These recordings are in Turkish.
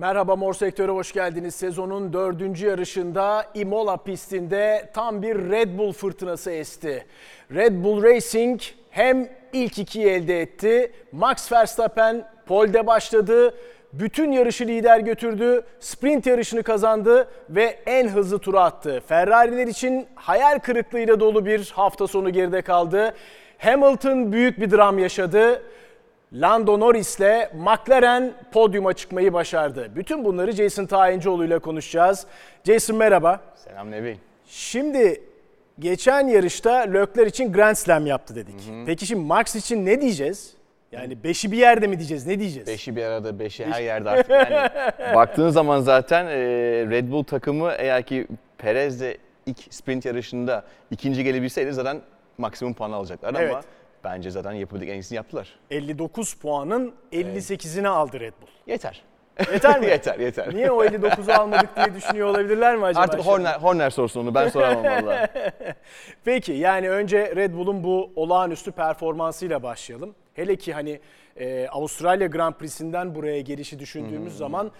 Merhaba Mor Sektör'e hoş geldiniz. Sezonun dördüncü yarışında Imola pistinde tam bir Red Bull fırtınası esti. Red Bull Racing hem ilk ikiyi elde etti. Max Verstappen polde başladı. Bütün yarışı lider götürdü. Sprint yarışını kazandı ve en hızlı turu attı. Ferrari'ler için hayal kırıklığıyla dolu bir hafta sonu geride kaldı. Hamilton büyük bir dram yaşadı. Lando Norris'le McLaren podyuma çıkmayı başardı. Bütün bunları Jason Tayincioğlu ile konuşacağız. Jason merhaba. Selam Nebi. Şimdi geçen yarışta Lökler için Grand Slam yaptı dedik. Peki şimdi Max için ne diyeceğiz? Yani beşi bir yerde mi diyeceğiz? Ne diyeceğiz? Beşi bir arada, beşi her yerde artık. Yani baktığın zaman zaten e, Red Bull takımı eğer ki Perez de ilk sprint yarışında ikinci gelebilseydi zaten maksimum puan alacaklar Evet. ama bence zaten yapabildik en iyisini yaptılar. 59 puanın 58'ini aldı Red Bull. Yeter. Yeter mi? yeter, yeter. Niye o 59'u almadık diye düşünüyor olabilirler mi acaba? Artık şimdi? Horner, Horner sorsun onu ben soramam valla. Peki yani önce Red Bull'un bu olağanüstü performansıyla başlayalım. Hele ki hani e, Avustralya Grand Prix'sinden buraya gelişi düşündüğümüz zaman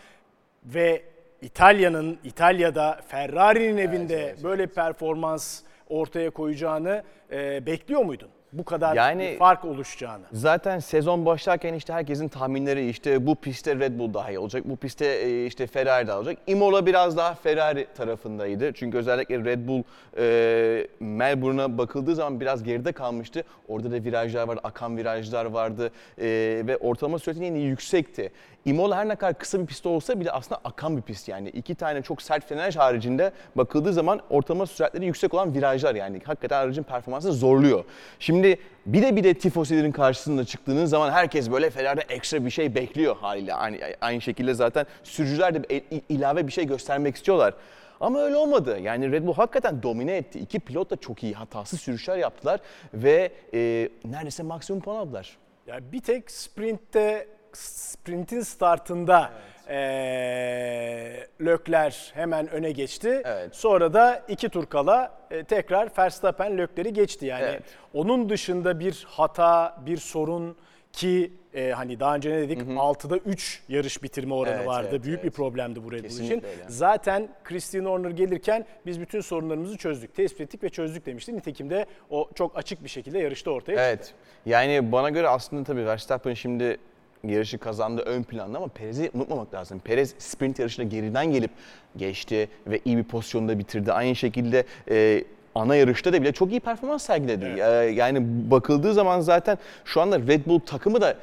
ve İtalya'nın İtalya'da Ferrari'nin evinde evet, böyle performans ortaya koyacağını e, bekliyor muydun? Bu kadar Yani- fark oluşacağını. Zaten sezon başlarken işte herkesin tahminleri işte bu pistte Red Bull daha iyi olacak, bu pistte e, işte Ferrari daha olacak. Imola biraz daha Ferrari tarafındaydı. Çünkü özellikle Red Bull e, Melbourne'a bakıldığı zaman biraz geride kalmıştı. Orada da virajlar vardı, akan virajlar vardı e, ve ortalama sürati yine yüksekti. Imola her ne kadar kısa bir pist olsa bile aslında akan bir pist yani. iki tane çok sert frenaj haricinde bakıldığı zaman ortalama süratleri yüksek olan virajlar yani. Hakikaten aracın performansını zorluyor. Şimdi bir de bir de tifosilerin karşısında çıktığınız zaman herkes böyle Ferrari'de ekstra bir şey bekliyor haliyle. Aynı, aynı şekilde zaten sürücüler de ilave bir şey göstermek istiyorlar. Ama öyle olmadı. Yani Red Bull hakikaten domine etti. İki pilot da çok iyi hatasız sürüşler yaptılar ve e, neredeyse maksimum puan aldılar. Yani bir tek sprintte sprintin startında eee Lökler hemen öne geçti. Evet. Sonra da iki tur kala e, tekrar Verstappen Lökler'i geçti. Yani Evet. onun dışında bir hata, bir sorun ki e, hani daha önce ne dedik 6'da 3 yarış bitirme oranı Evet, vardı. evet, Büyük bir evet. problemdi bu Red Bull için. Öyle. Zaten Christian Horner gelirken biz bütün sorunlarımızı çözdük, tespit ettik ve çözdük demişti. Nitekim de o çok açık bir şekilde yarışta ortaya çıktı. Evet. Yani bana göre aslında tabii Verstappen şimdi yarışı kazandı ön planda ama Perez'i unutmamak lazım. Perez sprint yarışında geriden gelip geçti ve iyi bir pozisyonda bitirdi. Aynı şekilde e, ana yarışta da bile çok iyi performans sergiledi. E, yani bakıldığı zaman zaten şu anda Red Bull takımı da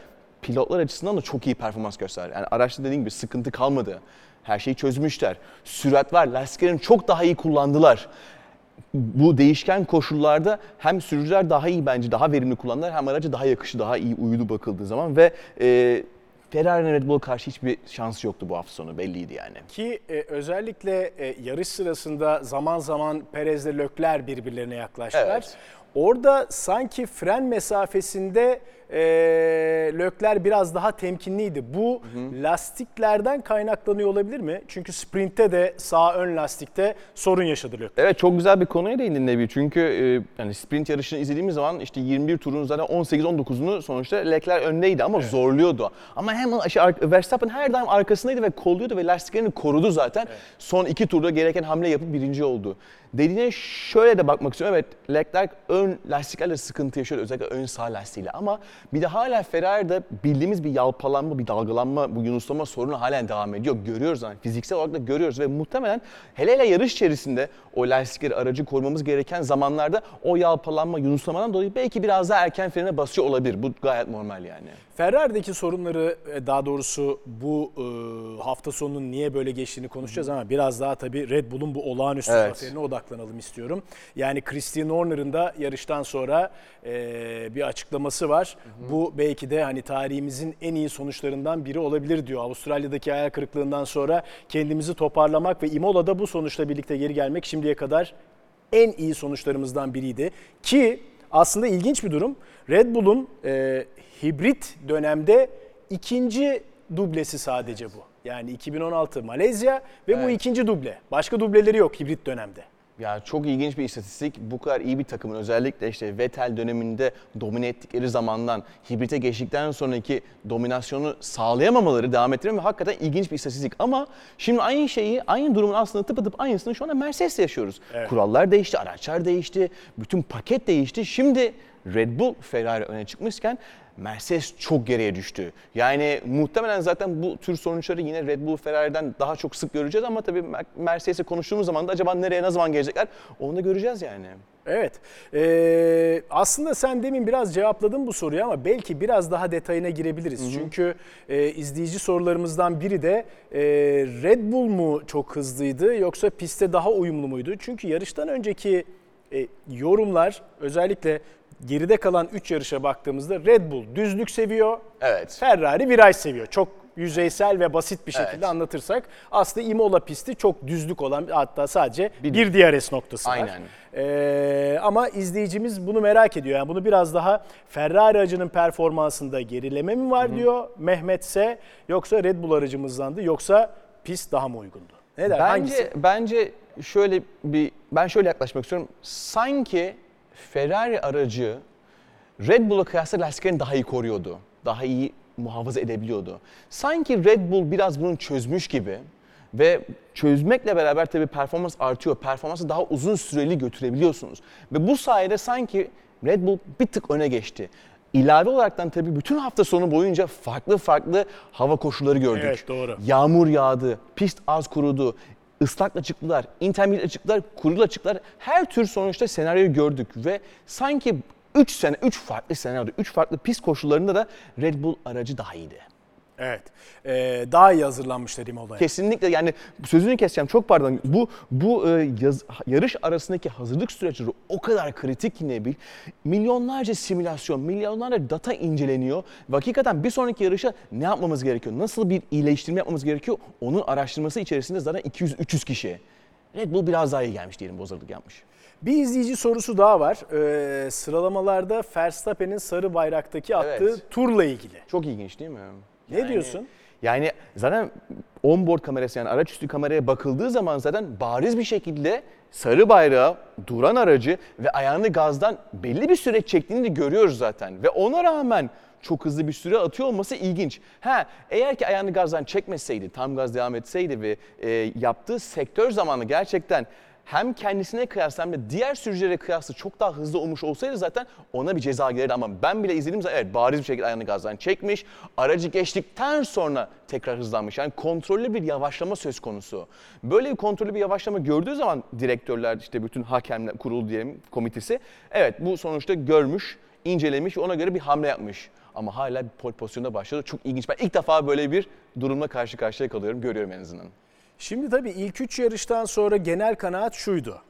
pilotlar açısından da çok iyi performans gösterdi. Yani araçta dediğim gibi sıkıntı kalmadı. Her şeyi çözmüşler. Sürat var. Lastiklerini çok daha iyi kullandılar bu değişken koşullarda hem sürücüler daha iyi bence daha verimli kullandılar hem aracı daha yakışı daha iyi uyudu bakıldığı zaman ve e, Ferrari'nin Red Bull'a karşı hiçbir şansı yoktu bu hafta sonu belliydi yani. Ki e, özellikle e, yarış sırasında zaman zaman Perez'le Lökler birbirlerine yaklaştılar. Evet. Orada sanki fren mesafesinde e, Lökler biraz daha temkinliydi. Bu lastiklerden kaynaklanıyor olabilir mi? Çünkü sprintte de sağ ön lastikte sorun yaşadı Lökler. Evet çok güzel bir konuya değindin Nebi. Çünkü e, yani sprint yarışını izlediğimiz zaman işte 21 turun zaten 18-19'unu sonuçta Leclerc öndeydi ama zorluyordu. Ama hemen işte ar- Verstappen her daim arkasındaydı ve kolluyordu ve lastiklerini korudu zaten. Son iki turda gereken hamle yapıp birinci oldu. Dediğine şöyle de bakmak istiyorum. Evet Leclerc ön lastiklerle sıkıntı yaşıyordu özellikle ön sağ lastiğiyle ama bir de hala Ferrari'de bildiğimiz bir yalpalanma, bir dalgalanma, bu yunuslama sorunu halen devam ediyor. Görüyoruz yani fiziksel olarak da görüyoruz ve muhtemelen hele hele yarış içerisinde o lastikleri aracı korumamız gereken zamanlarda o yalpalanma, yunuslamadan dolayı belki biraz daha erken frene basıyor olabilir. Bu gayet normal yani. Ferrari'deki sorunları e, daha doğrusu bu e, hafta sonunun niye böyle geçtiğini konuşacağız ama biraz daha tabii Red Bull'un bu olağanüstü Evet. zaferine odaklanalım istiyorum. Yani Christian Horner'ın da yarıştan sonra e, bir açıklaması var. Bu belki de hani tarihimizin en iyi sonuçlarından biri olabilir diyor. Avustralya'daki hayal kırıklığından sonra kendimizi toparlamak ve Imola'da bu sonuçla birlikte geri gelmek şimdiye kadar en iyi sonuçlarımızdan biriydi. Ki aslında ilginç bir durum. Red Bull'un e, hibrit dönemde ikinci dublesi sadece bu. Yani 2016 Malezya ve bu Evet. ikinci duble. Başka dubleleri yok hibrit dönemde. Ya çok ilginç bir istatistik. Bu kadar iyi bir takımın özellikle işte Vettel döneminde domine ettikleri zamandan hibrite geçtikten sonraki dominasyonu sağlayamamaları, devam ettirmemeleri hakikaten ilginç bir istatistik. Ama şimdi aynı şeyi, aynı durumun aslında tıpatıp aynısını şu anda Mercedes'te yaşıyoruz. Kurallar değişti, araçlar değişti, bütün paket değişti. Şimdi Red Bull, Ferrari öne çıkmışken Mercedes çok geriye düştü. Yani muhtemelen zaten bu tür sonuçları yine Red Bull, Ferrari'den daha çok sık göreceğiz ama tabii Mer- Mercedes'e konuştuğumuz zaman da acaba nereye ne zaman gelecekler onu da göreceğiz yani. Evet. Ee, aslında sen demin biraz cevapladın bu soruyu ama belki biraz daha detayına girebiliriz. Çünkü e, izleyici sorularımızdan biri de e, Red Bull mu çok hızlıydı yoksa pistte daha uyumlu muydu? Çünkü yarıştan önceki e, yorumlar özellikle geride kalan 3 yarışa baktığımızda Red Bull düzlük seviyor, Evet. Ferrari viraj seviyor. Çok yüzeysel ve basit bir şekilde Evet. anlatırsak aslında Imola pisti çok düzlük olan hatta sadece Bir- bir, DRS noktası var. Aynen. Ee, ama izleyicimiz bunu merak ediyor. Yani bunu biraz daha Ferrari aracının performansında gerileme mi var diyor Mehmetse yoksa Red Bull aracımızdandı yoksa pist daha mı uygundu? Ne der? Bence Hangisi? bence şöyle bir ben şöyle yaklaşmak istiyorum. Sanki Ferrari aracı Red Bull'a kıyasla lastiklerini daha iyi koruyordu. Daha iyi muhafaza edebiliyordu. Sanki Red Bull biraz bunu çözmüş gibi ve çözmekle beraber tabii performans artıyor. Performansı daha uzun süreli götürebiliyorsunuz. Ve bu sayede sanki Red Bull bir tık öne geçti. İlave olaraktan tabii bütün hafta sonu boyunca farklı farklı hava koşulları gördük. Evet, doğru. Yağmur yağdı, pist az kurudu, ıslakla çıktılar, intermediate çıktılar, kuruyla çıktılar. Her tür sonuçta senaryoyu gördük ve sanki 3 sene, 3 farklı senaryo, 3 farklı pist koşullarında da Red Bull aracı daha iyiydi. Evet. Ee, daha iyi hazırlanmışlar Imola'ya. Kesinlikle yani sözünü keseceğim çok pardon. Bu bu e, yaz- yarış arasındaki hazırlık süreçleri o kadar kritik ki Nebil. Milyonlarca simülasyon, milyonlarca data inceleniyor. Ve hakikaten bir sonraki yarışa ne yapmamız gerekiyor? Nasıl bir iyileştirme yapmamız gerekiyor? Onun araştırması içerisinde zaten 200-300 kişi. Red Bull biraz daha iyi gelmiş diyelim bu hazırlık yapmış. Bir izleyici sorusu daha var. Ee, sıralamalarda Verstappen'in sarı bayraktaki attığı Evet. turla ilgili. Çok ilginç değil mi? Ne Yani- diyorsun? Yani zaten onboard kamerası yani araç üstü kameraya bakıldığı zaman zaten bariz bir şekilde sarı bayrağı duran aracı ve ayağını gazdan belli bir süre çektiğini de görüyoruz zaten. Ve ona rağmen çok hızlı bir süre atıyor olması ilginç. Ha eğer ki ayağını gazdan çekmeseydi, tam gaz devam etseydi ve e, yaptığı sektör zamanı gerçekten hem kendisine kıyasla hem de diğer sürücülere kıyasla çok daha hızlı olmuş olsaydı zaten ona bir ceza gelirdi ama ben bile izlediğim zaman evet bariz bir şekilde ayağını gazdan çekmiş. Aracı geçtikten sonra tekrar hızlanmış. Yani kontrollü bir yavaşlama söz konusu. Böyle bir kontrollü bir yavaşlama gördüğü zaman direktörler işte bütün hakemler kurulu diyelim komitesi evet bu sonuçta görmüş, incelemiş ona göre bir hamle yapmış. Ama hala bir pole pozisyonda başladı. Çok ilginç. Ben ilk defa böyle bir durumla karşı karşıya kalıyorum. Görüyorum en azından. Şimdi tabii ilk üç yarıştan sonra genel kanaat şuydu.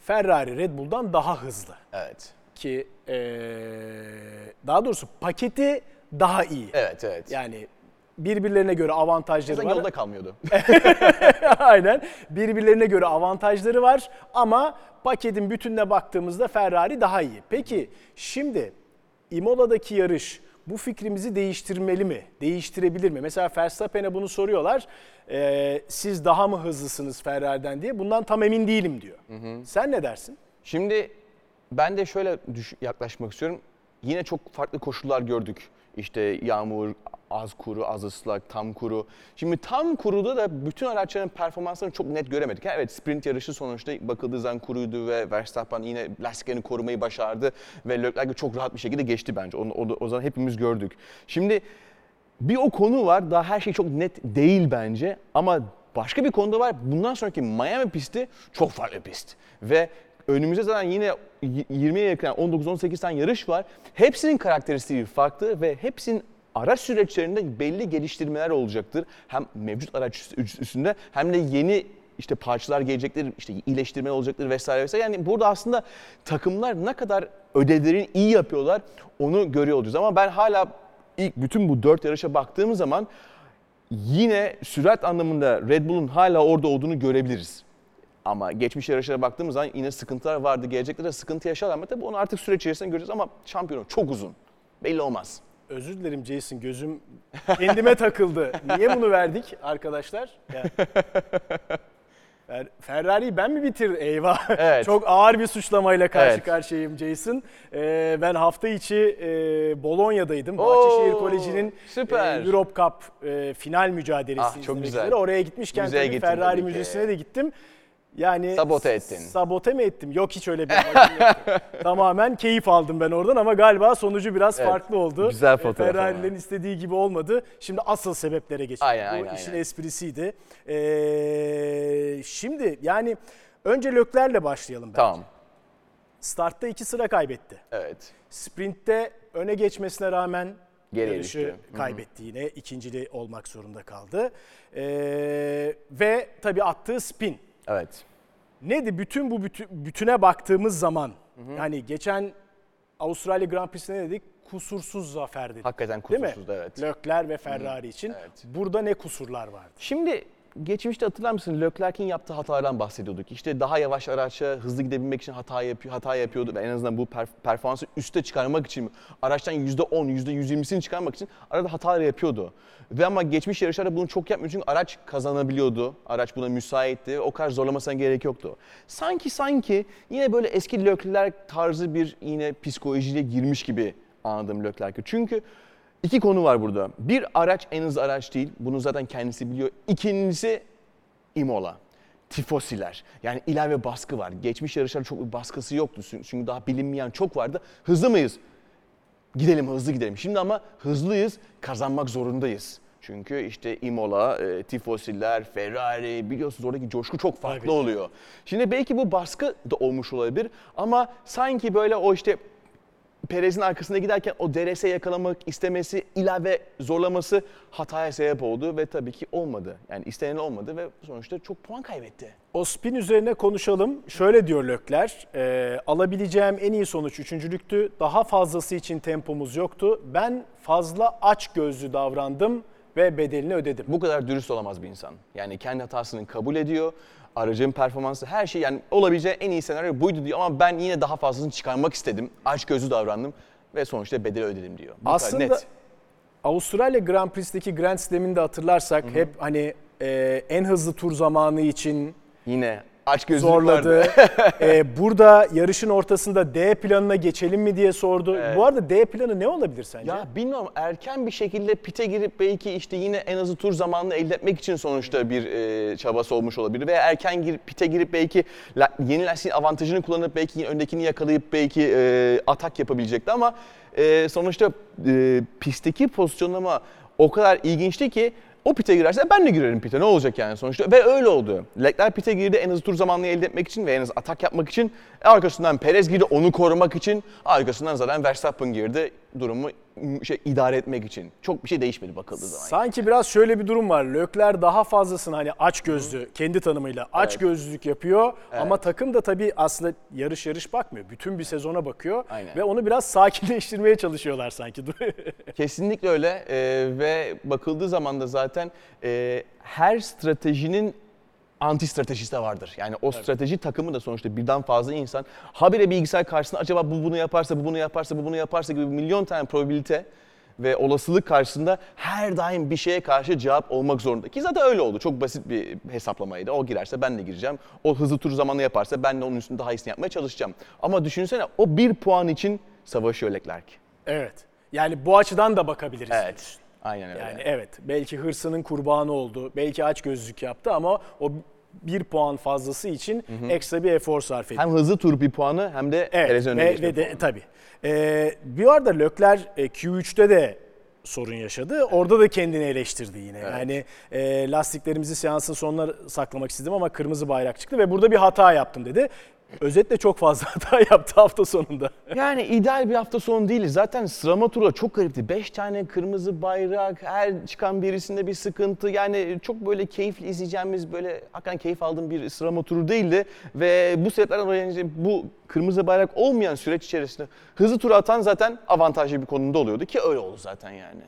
Ferrari Red Bull'dan daha hızlı. Evet. Ki eee, daha doğrusu paketi daha iyi. Evet, evet. Yani birbirlerine göre avantajları Zaten var. yolda kalmıyordu. Aynen. Birbirlerine göre avantajları var ama paketin bütününe baktığımızda Ferrari daha iyi. Peki şimdi Imola'daki yarış bu fikrimizi değiştirmeli mi? Değiştirebilir mi? Mesela Verstappen'e bunu soruyorlar. Ee, siz daha mı hızlısınız Ferrari'den diye. Bundan tam emin değilim diyor. Sen ne dersin? Şimdi ben de şöyle yaklaşmak istiyorum. Yine çok farklı koşullar gördük. İşte yağmur, az kuru, az ıslak, tam kuru. Şimdi tam kuruda da bütün araçların performanslarını çok net göremedik. Ha, Evet sprint yarışı sonuçta bakıldığı zaman kuruydu ve Verstappen yine lastiklerini korumayı başardı ve Leclerc çok rahat bir şekilde geçti bence. Onu, onu- o zaman hepimiz gördük. Şimdi bir o konu var. Daha her şey çok net değil bence. Ama başka bir konu da var. Bundan sonraki Miami pisti çok farklı pist. Ve önümüzde zaten yine y- 20'ye yakın yani 19-18 tane yarış var. Hepsinin karakteristiği farklı ve hepsinin araç süreçlerinde belli geliştirmeler olacaktır. Hem mevcut araç üst- üstünde hem de yeni işte parçalar gelecektir, işte iyileştirme olacaktır vesaire vesaire. Yani burada aslında takımlar ne kadar ödevlerini iyi yapıyorlar onu görüyor olacağız. Ama ben hala ilk bütün bu dört yarışa baktığımız zaman yine sürat anlamında Red Bull'un hala orada olduğunu görebiliriz. Ama geçmiş yarışlara baktığımız zaman yine sıkıntılar vardı. Gelecekte de sıkıntı yaşarlar ama tabii onu artık süreç içerisinde göreceğiz ama şampiyonu çok uzun. Belli olmaz. Özür dilerim Jason gözüm kendime takıldı. Niye bunu verdik arkadaşlar? Yani, Ferrari'yi ben mi bitirdim? Eyvah. Evet. Çok ağır bir suçlamayla karşı Evet. karşıyayım Jason. Ee, ben hafta içi e, Bolonya'daydım. Bahçeşehir Oo, Koleji'nin süper. e, Europe Cup e, final mücadelesi Ah, çok güzel. Oraya gitmişken Müzeye tabii Ferrari. Müzesi'ne de gittim. Yani Sabote ettin. Sabote mi ettim? Yok hiç öyle bir yoktu. Tamamen keyif aldım ben oradan ama galiba sonucu biraz Evet, farklı oldu. güzel E, fotoğraf ama. Ferrari'lerin istediği gibi olmadı. Şimdi asıl sebeplere geçelim. Aynen, Bu aynen, işin aynen. esprisiydi. Ee, şimdi yani önce Lökler'le başlayalım bence. Tamam. Startta iki sıra kaybetti. Evet. Sprintte öne geçmesine rağmen Geriye yarışı düştü. Hı hı. kaybetti yine. ikincili olmak zorunda kaldı. Ee, ve tabii attığı spin. Evet. Neydi bütün bu bütü- bütüne baktığımız zaman yani geçen Avustralya Grand Prix'sine ne dedik? Kusursuz zafer dedik. Hakikaten kusursuzdu evet. Lökler ve Ferrari için. evet. Burada ne kusurlar vardı? Şimdi geçmişte hatırlar mısın Leclerc'in yaptığı hatalardan bahsediyorduk. İşte daha yavaş araçla hızlı gidebilmek için hata yapıyor, hata yapıyordu ve en azından bu perf- performansı üste çıkarmak için araçtan %10, %120'sini çıkarmak için arada hatalar yapıyordu. Ve ama geçmiş yarışlarda bunu çok yapmıyor çünkü araç kazanabiliyordu. Araç buna müsaitti. O kadar zorlamasına gerek yoktu. Sanki sanki yine böyle eski Leclerc tarzı bir yine psikolojiyle girmiş gibi anladım Leclerc'i. Çünkü İki konu var burada. Bir araç en hızlı araç değil. Bunu zaten kendisi biliyor. İkincisi Imola. Tifosiler. Yani ilave baskı var. Geçmiş yarışlarda çok bir baskısı yoktu. Çünkü daha bilinmeyen çok vardı. Hızlı mıyız? Gidelim hızlı gidelim. Şimdi ama hızlıyız, kazanmak zorundayız. Çünkü işte Imola, e, Tifosiler, Ferrari biliyorsunuz oradaki coşku çok farklı Tabii. oluyor. Şimdi belki bu baskı da olmuş olabilir ama sanki böyle o işte Perez'in arkasında giderken o DRS yakalamak istemesi, ilave zorlaması hataya sebep oldu ve tabii ki olmadı. Yani istenen olmadı ve sonuçta çok puan kaybetti. O spin üzerine konuşalım. Şöyle diyor Lökler, e, alabileceğim en iyi sonuç üçüncülüktü. Daha fazlası için tempomuz yoktu. Ben fazla aç gözlü davrandım ve bedelini ödedim. Bu kadar dürüst olamaz bir insan. Yani kendi hatasını kabul ediyor. Aracın performansı her şey yani olabileceği en iyi senaryo buydu diyor ama ben yine daha fazlasını çıkarmak istedim. Aç gözlü davrandım ve sonuçta bedeli ödedim diyor. Bu Aslında net. Avustralya Grand Prix'teki Grand Slam'ini de hatırlarsak hep hani e, en hızlı tur zamanı için Yine aç zorladı. vardı. E, burada yarışın ortasında D planına geçelim mi diye sordu. Evet. Bu arada D planı ne olabilir sence? Ya bilmiyorum erken bir şekilde pite girip belki işte yine en azı tur zamanını elde etmek için sonuçta bir e, çabası olmuş olabilir. Veya erken girip pite girip belki la, yeni lastiğin avantajını kullanıp belki öndekini yakalayıp belki e, atak yapabilecekti ama e, sonuçta e, pistteki pozisyonlama o kadar ilginçti ki o pite girerse ben de girerim pite ne olacak yani sonuçta ve öyle oldu. Leclerc pite girdi en hızlı tur zamanını elde etmek için ve en hızlı atak yapmak için. Arkasından Perez girdi onu korumak için. Arkasından zaten Verstappen girdi durumu şey idare etmek için. Çok bir şey değişmedi bakıldığı zaman. Sanki biraz şöyle bir durum var. Lökler daha fazlasını hani aç gözlü kendi tanımıyla aç Evet. gözlülük yapıyor ama takım da tabii aslında yarış yarış bakmıyor. Bütün bir sezona bakıyor Aynen. ve onu biraz sakinleştirmeye çalışıyorlar sanki. Kesinlikle öyle Ee, ve bakıldığı zaman da zaten e, her stratejinin anti stratejisi de vardır. Yani o strateji takımı da sonuçta birden fazla insan habire bilgisayar karşısında acaba bu bunu yaparsa, bu bunu yaparsa, bu bunu yaparsa gibi milyon tane probabilite ve olasılık karşısında her daim bir şeye karşı cevap olmak zorunda. Ki zaten öyle oldu. Çok basit bir hesaplamaydı. O girerse ben de gireceğim. O hızlı tur zamanı yaparsa ben de onun üstünde daha iyisini yapmaya çalışacağım. Ama düşünsene o bir puan için savaşıyor Leclerc. evet. Yani bu açıdan da bakabiliriz. Evet. Aynen öyle. Yani evet belki hırsının kurbanı oldu. Belki aç gözlük yaptı ama o bir puan fazlası için ekstra bir efor sarf etti. Hem hızlı tur bir puanı hem de Evet Perez'in önüne ve de tabii. Ee, bir arada Lökler e, Q3'te de sorun yaşadı. Orada da kendini eleştirdi yine. Yani e, lastiklerimizi seansın sonuna saklamak istedim ama kırmızı bayrak çıktı ve burada bir hata yaptım dedi. Özetle çok fazla hata yaptı hafta sonunda. Yani ideal bir hafta sonu değil. Zaten sıralama turu çok garipti. Beş tane kırmızı bayrak, her çıkan birisinde bir sıkıntı. Yani çok böyle keyifli izleyeceğimiz, böyle hakikaten keyif aldığım bir sıralama turu değildi. Ve bu sebeplerden dolayı bu kırmızı bayrak olmayan süreç içerisinde hızlı tur atan zaten avantajlı bir konumda oluyordu ki öyle oldu zaten yani.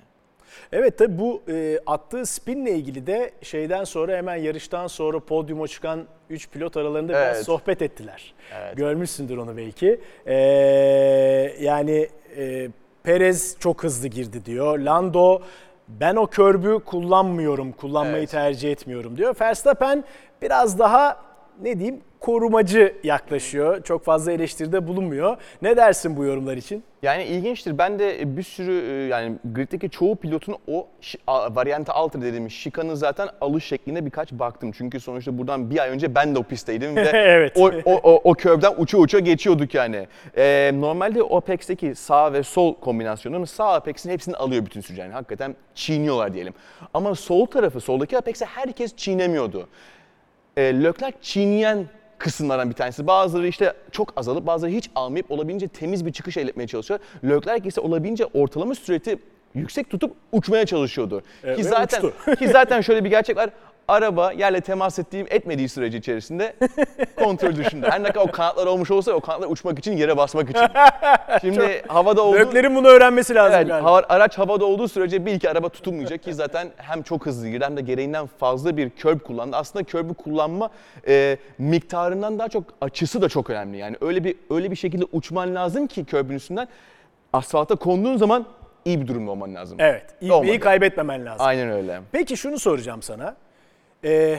Evet tabi bu e, attığı spinle ilgili de şeyden sonra hemen yarıştan sonra podyuma çıkan 3 pilot aralarında biraz Evet. sohbet ettiler. Evet. Görmüşsündür onu belki. Ee, yani e, Perez çok hızlı girdi diyor. Lando ben o körbü kullanmıyorum, kullanmayı Evet. tercih etmiyorum diyor. Verstappen biraz daha ne diyeyim korumacı yaklaşıyor. Çok fazla eleştiride bulunmuyor. Ne dersin bu yorumlar için? Yani ilginçtir. Ben de bir sürü e, yani griddeki çoğu pilotun o varyante alter dediğimiz şikanın zaten alış şekline birkaç baktım. Çünkü sonuçta buradan bir ay önce ben de o pistteydim ve Evet. o, o, o, o körbden uça uça geçiyorduk yani. Ee, normalde o Apex'teki sağ ve sol kombinasyonunun sağ Apex'in hepsini alıyor bütün sürücü. Yani hakikaten çiğniyorlar diyelim. Ama sol tarafı, soldaki Apex'i herkes çiğnemiyordu. E, Leclerc çiğneyen kısımlardan bir tanesi. Bazıları işte çok azalıp bazıları hiç almayıp olabildiğince temiz bir çıkış elde etmeye çalışıyor. Leclerc ise olabildiğince ortalama süreti yüksek tutup uçmaya çalışıyordu. Evet, ki zaten uçtu. ki zaten şöyle bir gerçek var. Araba yerle temas ettiğim etmediği sürece içerisinde kontrol dışında. Her ne kadar o kanatlar olmuş olsa o kanatlar uçmak için yere basmak için. Şimdi havada olduğu Lökler'in bunu öğrenmesi lazım Evet, galiba. hava- araç havada olduğu sürece bir iki araba tutunmayacak ki zaten hem çok hızlı girdi hem de gereğinden fazla bir curb kullandı. Aslında curb'ü kullanma e, miktarından daha çok açısı da çok önemli. Yani öyle bir öyle bir şekilde uçman lazım ki curb'ün üstünden asfalta konduğun zaman iyi bir durumda olman lazım. Evet. Olmadı. kaybetmemen lazım. Aynen öyle. Peki şunu soracağım sana. Ee,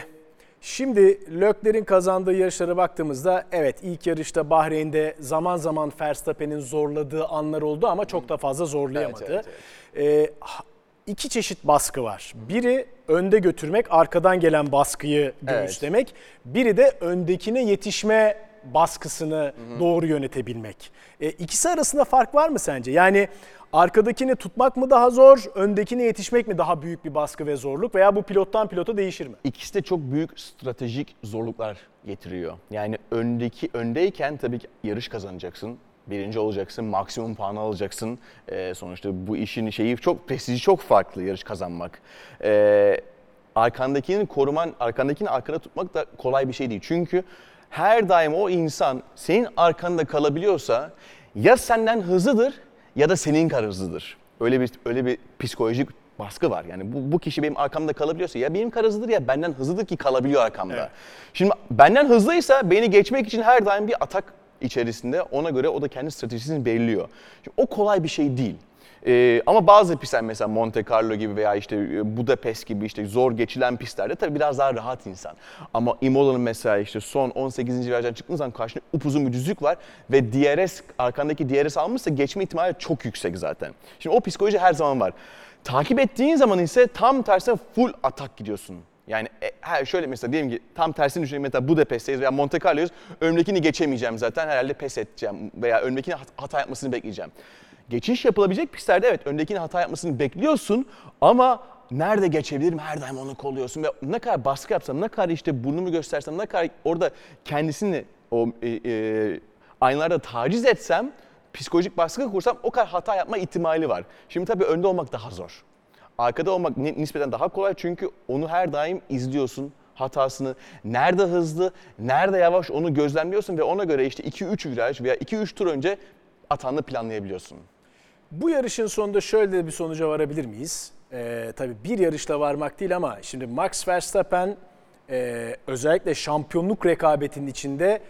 şimdi Lökler'in kazandığı yarışlara baktığımızda evet ilk yarışta Bahreyn'de zaman zaman Verstappen'in zorladığı anlar oldu ama çok da fazla zorlayamadı. Evet, Ee, ha- iki çeşit baskı var. Biri önde götürmek, arkadan gelen baskıyı göğüslemek. Biri de öndekine yetişme baskısını doğru yönetebilmek. E, ikisi arasında fark var mı sence? Yani arkadakini tutmak mı daha zor, öndekine yetişmek mi daha büyük bir baskı ve zorluk veya bu pilottan pilota değişir mi? İkisi de çok büyük stratejik zorluklar getiriyor. Yani öndeki öndeyken tabii ki yarış kazanacaksın. Birinci olacaksın, maksimum puanı alacaksın. Ee, sonuçta bu işin şeyi çok prestiji çok farklı yarış kazanmak. Ee, arkandakini koruman, arkandakini arkada tutmak da kolay bir şey değil. Çünkü her daim o insan senin arkanda kalabiliyorsa ya senden hızlıdır ya da senin kadar hızlıdır. Öyle bir öyle bir psikolojik baskı var. Yani bu, bu kişi benim arkamda kalabiliyorsa ya benim kadar hızlıdır ya benden hızlıdır ki kalabiliyor arkamda. Şimdi benden hızlıysa beni geçmek için her daim bir atak içerisinde ona göre o da kendi stratejisini belirliyor. Şimdi o kolay bir şey değil. Ee, ama bazı pistler mesela Monte Carlo gibi veya işte e, Budapest gibi işte zor geçilen pistlerde tabii biraz daha rahat insan. Ama Imola'nın mesela işte son 18. virajdan çıktığın zaman karşında upuzun bir düzlük var ve DRS arkandaki DRS almışsa geçme ihtimali çok yüksek zaten. Şimdi o psikoloji her zaman var. Takip ettiğin zaman ise tam tersine full atak gidiyorsun. Yani e, şöyle mesela diyelim ki tam tersini düşünelim mesela Budapest'teyiz veya Monte Carlo'yuz. Önümdekini geçemeyeceğim zaten herhalde pes edeceğim veya önümdekini hat- hata yapmasını bekleyeceğim. Geçiş yapılabilecek pistlerde evet öndekinin hata yapmasını bekliyorsun ama nerede geçebilirim her daim onu kolluyorsun ve ne kadar baskı yapsam, ne kadar işte burnumu göstersem, ne kadar orada kendisini o e, e, aynalarda taciz etsem, psikolojik baskı kursam o kadar hata yapma ihtimali var. Şimdi tabii önde olmak daha zor. Arkada olmak ni- nispeten daha kolay çünkü onu her daim izliyorsun hatasını. Nerede hızlı, nerede yavaş onu gözlemliyorsun ve ona göre işte 2-3 viraj veya 2-3 tur önce atanını planlayabiliyorsun. Bu yarışın sonunda şöyle bir sonuca varabilir miyiz? Ee, tabii bir yarışla varmak değil ama şimdi Max Verstappen e, özellikle şampiyonluk rekabetinin içinde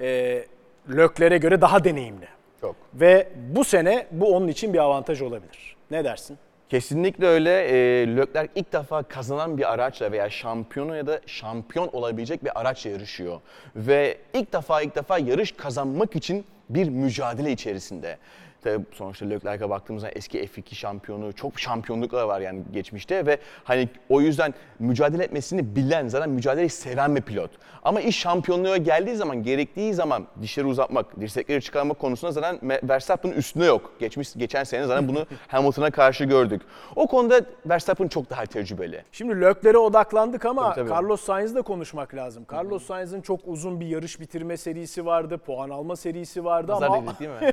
e, Lökler'e göre daha deneyimli. Çok. Ve bu sene bu onun için bir avantaj olabilir. Ne dersin? Kesinlikle öyle. E, Leclerc ilk defa kazanan bir araçla veya şampiyonu ya da şampiyon olabilecek bir araçla yarışıyor. Ve ilk defa ilk defa yarış kazanmak için bir mücadele içerisinde. Tabii sonuçta Leclerc'e baktığımızda eski F2 şampiyonu, çok şampiyonluklar var yani geçmişte ve hani o yüzden mücadele etmesini bilen, zaten mücadeleyi seven bir pilot. Ama iş şampiyonluğa geldiği zaman, gerektiği zaman dişleri uzatmak, dirsekleri çıkarmak konusunda zaten Verstappen'ın üstüne yok. Geçmiş geçen sene zaten bunu Hamilton'a karşı gördük. O konuda Verstappen çok daha tecrübeli. Şimdi Lökler'e odaklandık ama Tabii, tabii. Carlos Sainz'ı da konuşmak lazım. Carlos Sainz'ın çok uzun bir yarış bitirme serisi vardı, puan alma serisi vardı Nazar ama değdik değil mi?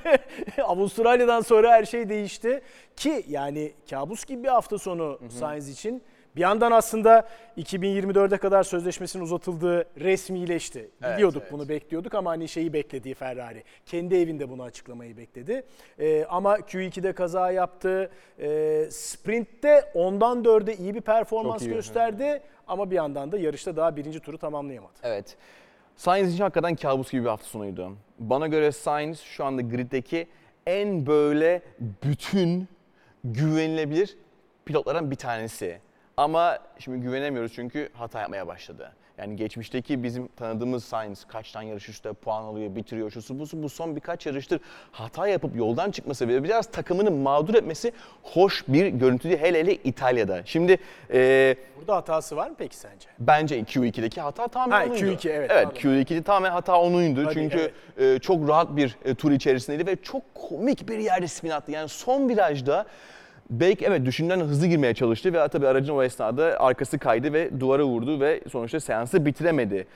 Avustralya'dan sonra her şey değişti ki yani kabus gibi bir hafta sonu Sainz için. Bir yandan aslında 2024'e kadar sözleşmesinin uzatıldığı resmileşti. Evet, Biliyorduk evet. bunu bekliyorduk ama hani şeyi beklediği Ferrari. Kendi evinde bunu açıklamayı bekledi. Ee, ama Q2'de kaza yaptı. Ee, sprint'te ondan 4'e iyi bir performans iyi. gösterdi. Ama bir yandan da yarışta daha birinci turu tamamlayamadı. Evet. Sainz için hakikaten kabus gibi bir hafta sonuydu. Bana göre Sainz şu anda griddeki en böyle bütün güvenilebilir pilotlardan bir tanesi. Ama şimdi güvenemiyoruz çünkü hata yapmaya başladı. Yani geçmişteki bizim tanıdığımız Sainz kaç tane yarış üstte puan alıyor, bitiriyor, şusu busu bu son birkaç yarıştır hata yapıp yoldan çıkması ve biraz takımını mağdur etmesi hoş bir görüntü değil hele hele İtalya'da. Şimdi e, Burada hatası var mı peki sence? bence Q2'deki hata tamamen Ha, onuydu. Q2, evet, Evet pardon. Q2'de tamamen hata onuydu Hadi, çünkü e, çok rahat bir e, tur içerisindeydi ve çok komik bir yerde spin attı. Yani son virajda Belki evet düşünden hızlı girmeye çalıştı ve tabii aracın o esnada arkası kaydı ve duvara vurdu ve sonuçta seansı bitiremedi.